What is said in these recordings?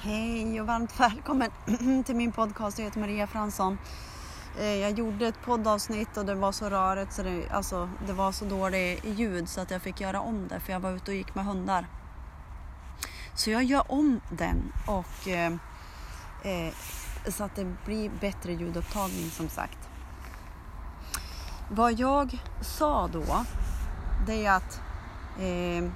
Hej och varmt välkommen till min podcast. Jag heter Maria Fransson. Eh, jag gjorde ett poddavsnitt och det var så rörigt, så det, alltså, det var så dåligt ljud så att jag fick göra om det för jag var ute och gick med hundar. Så jag gör om den och eh, eh, så att det blir bättre ljudupptagning som sagt. Vad jag sa då, det är att eh,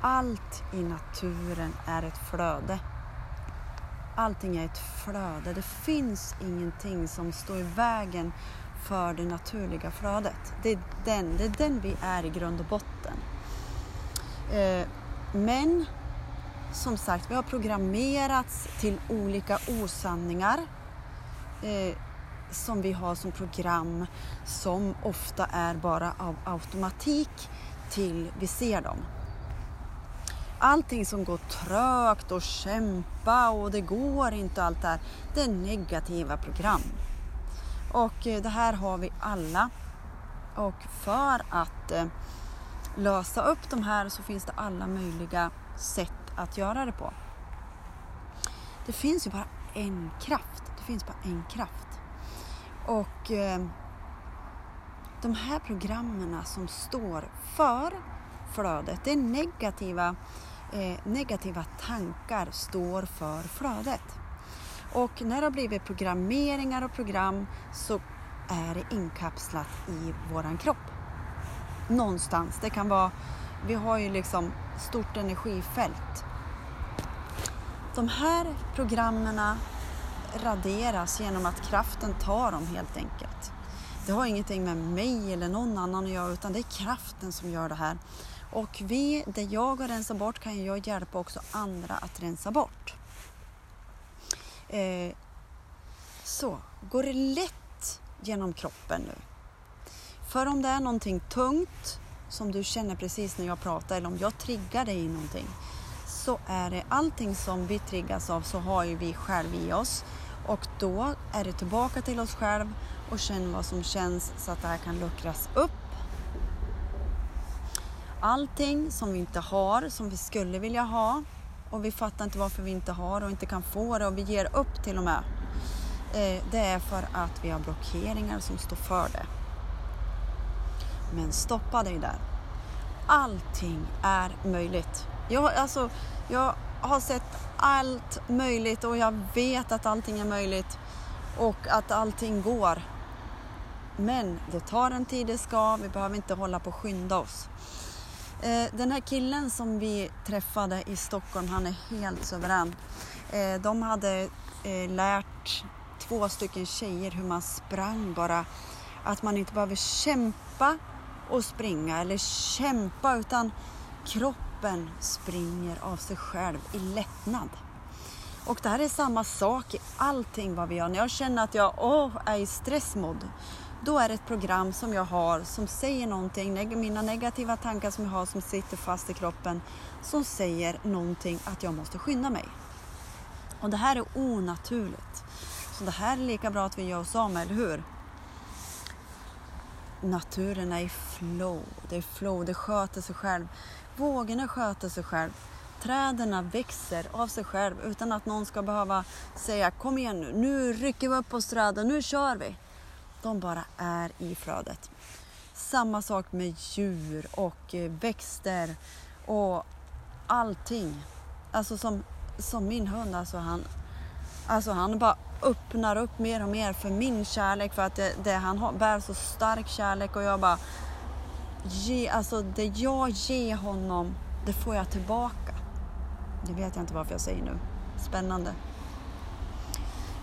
allt i naturen är ett flöde. Allting är ett flöde. Det finns ingenting som står i vägen för det naturliga flödet. Det är den, det är den vi är i grund och botten. Eh, men som sagt, vi har programmerats till olika osanningar eh, som vi har som program som ofta är bara av automatik till vi ser dem allting som går trögt och kämpa och det går inte och allt det här, det är negativa program. Och eh, det här har vi alla. Och för att eh, lösa upp de här så finns det alla möjliga sätt att göra det på. Det finns ju bara en kraft. Det finns bara en kraft. Och eh, de här programmen som står för flödet, det är negativa eh, negativa tankar står för flödet. Och när det har blivit programmeringar och program så är det inkapslat i våran kropp. Någonstans. Det kan vara, vi har ju liksom stort energifält. De här programmen raderas genom att kraften tar dem helt enkelt. Det har ingenting med mig eller någon annan att göra utan det är kraften som gör det här. Och vi, det jag har rensat bort kan jag hjälpa också andra att rensa bort. Eh, så, går det lätt genom kroppen nu? För om det är någonting tungt som du känner precis när jag pratar eller om jag triggar dig i någonting så är det allting som vi triggas av så har ju vi själv i oss och då är det tillbaka till oss själv och känn vad som känns så att det här kan luckras upp allting som vi inte har, som vi skulle vilja ha och vi fattar inte varför vi inte har och inte kan få det och vi ger upp till och med. Eh, det är för att vi har blockeringar som står för det. Men stoppa dig där. Allting är möjligt. Jag, alltså, jag har sett allt möjligt och jag vet att allting är möjligt och att allting går. Men det tar en tid det ska, vi behöver inte hålla på och skynda oss. Eh, den här killen som vi träffade i Stockholm, han är helt suverän. Eh, de hade eh, lärt två stycken tjejer hur man sprang bara. Att man inte behöver kämpa och springa eller kämpa utan kroppen springer av sig själv i lättnad. Och det här är samma sak i allting vad vi gör. När jag känner att jag åh, är i stressmod då är det ett program som jag har som säger någonting, mina negativa tankar som jag har som sitter fast i kroppen, som säger någonting att jag måste skynda mig. Och det här är onaturligt. Så det här är lika bra att vi gör oss av med, eller hur? Naturen är i flow, det är flow, det sköter sig själv. Vågorna sköter sig själv. Träden växer av sig själv utan att någon ska behöva säga kom igen nu, nu rycker vi upp oss träden, nu kör vi. De bara är i flödet. Samma sak med djur och eh, växter och allting. Alltså som, som min hund, alltså han, alltså han bara öppnar upp mer och mer för min kärlek för att det, det han har, bär så stark kärlek och jag bara ge, alltså det jag ger honom, det får jag tillbaka. Det vet jag inte varför jag säger nu. Spännande.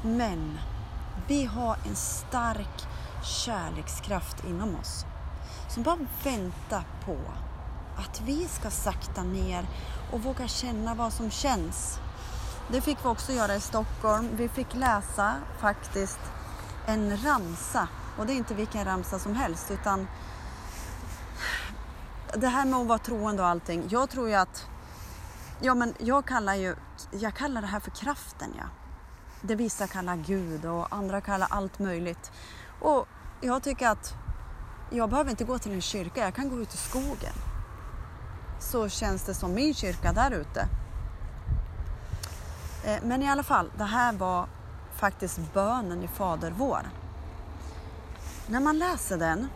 Men vi har en stark kärlekskraft inom oss som bara väntar på att vi ska sakta ner och våga känna vad som känns. Det fick vi också göra i Stockholm. Vi fick läsa faktiskt en ramsa och det är inte vilken ramsa som helst utan det här med att vara troende och allting. Jag tror ju att, ja men jag kallar ju, jag kallar det här för kraften ja det vissa kallar Gud och andra kallar allt möjligt. Och jag tycker att jag behöver inte gå till en kyrka, jag kan gå ut i skogen. Så känns det som min kyrka där ute. Eh, men i alla fall, det här var faktiskt bönen i Fader vår. När man läser den,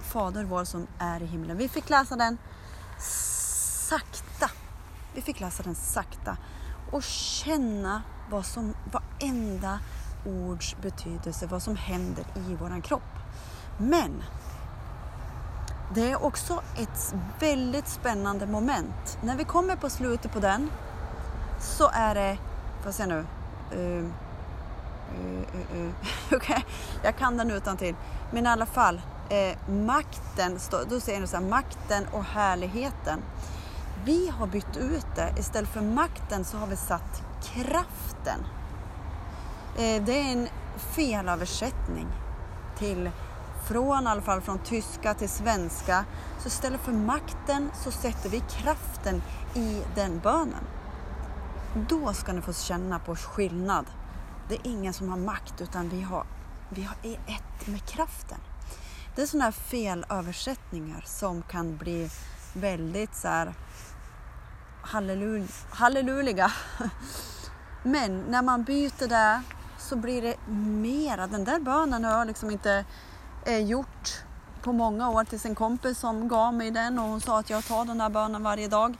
Fader vår som är i himlen. Vi fick läsa den sakta. Vi fick läsa den sakta och känna vad som, varenda ords betydelse, vad som händer i våran kropp. Men det är också ett väldigt spännande moment. När vi kommer på slutet på den så är det, får jag se nu, uh, uh, uh, okay. jag kan den utan till. men i alla fall, eh, makten, då säger det så här, makten och härligheten. Vi har bytt ut det, istället för makten så har vi satt kraften. Eh, det är en felöversättning till från i alla fall från tyska till svenska. Så istället för makten så sätter vi kraften i den bönen. Då ska ni få känna på skillnad. Det är ingen som har makt utan vi, har, vi har, är ett med kraften. Det är sådana här felöversättningar som kan bli väldigt så här halleluliga. Men när man byter det så blir det mera. Den där bönen har jag liksom inte eh, gjort på många år tills en kompis som gav mig den och hon sa att jag tar den där bönen varje dag.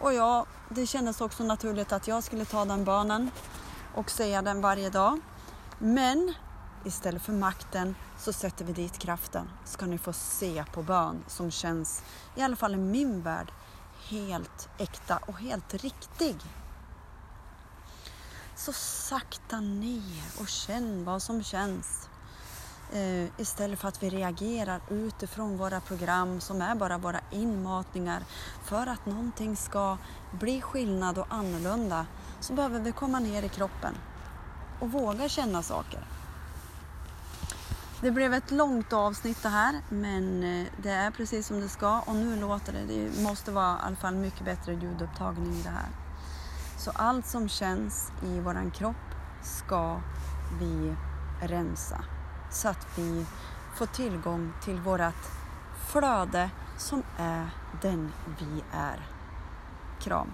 Och ja, det kändes också naturligt att jag skulle ta den bönen och säga den varje dag. Men istället för makten så sätter vi dit kraften. Ska ni få se på bön som känns, i alla fall i min värld, helt äkta och helt riktig. Så sakta ner och känn vad som känns. Uh, istället för att vi reagerar utifrån våra program som är bara våra inmatningar. För att någonting ska bli skillnad och annorlunda så behöver vi komma ner i kroppen och våga känna saker. Det blev ett långt avsnitt det här men eh, det är precis som det ska och nu låter det, det måste vara i alla fall mycket bättre ljudupptagning i det här. Så allt som känns i våran kropp ska vi rensa så att vi får tillgång till vårat flöde som är den vi är. Kram!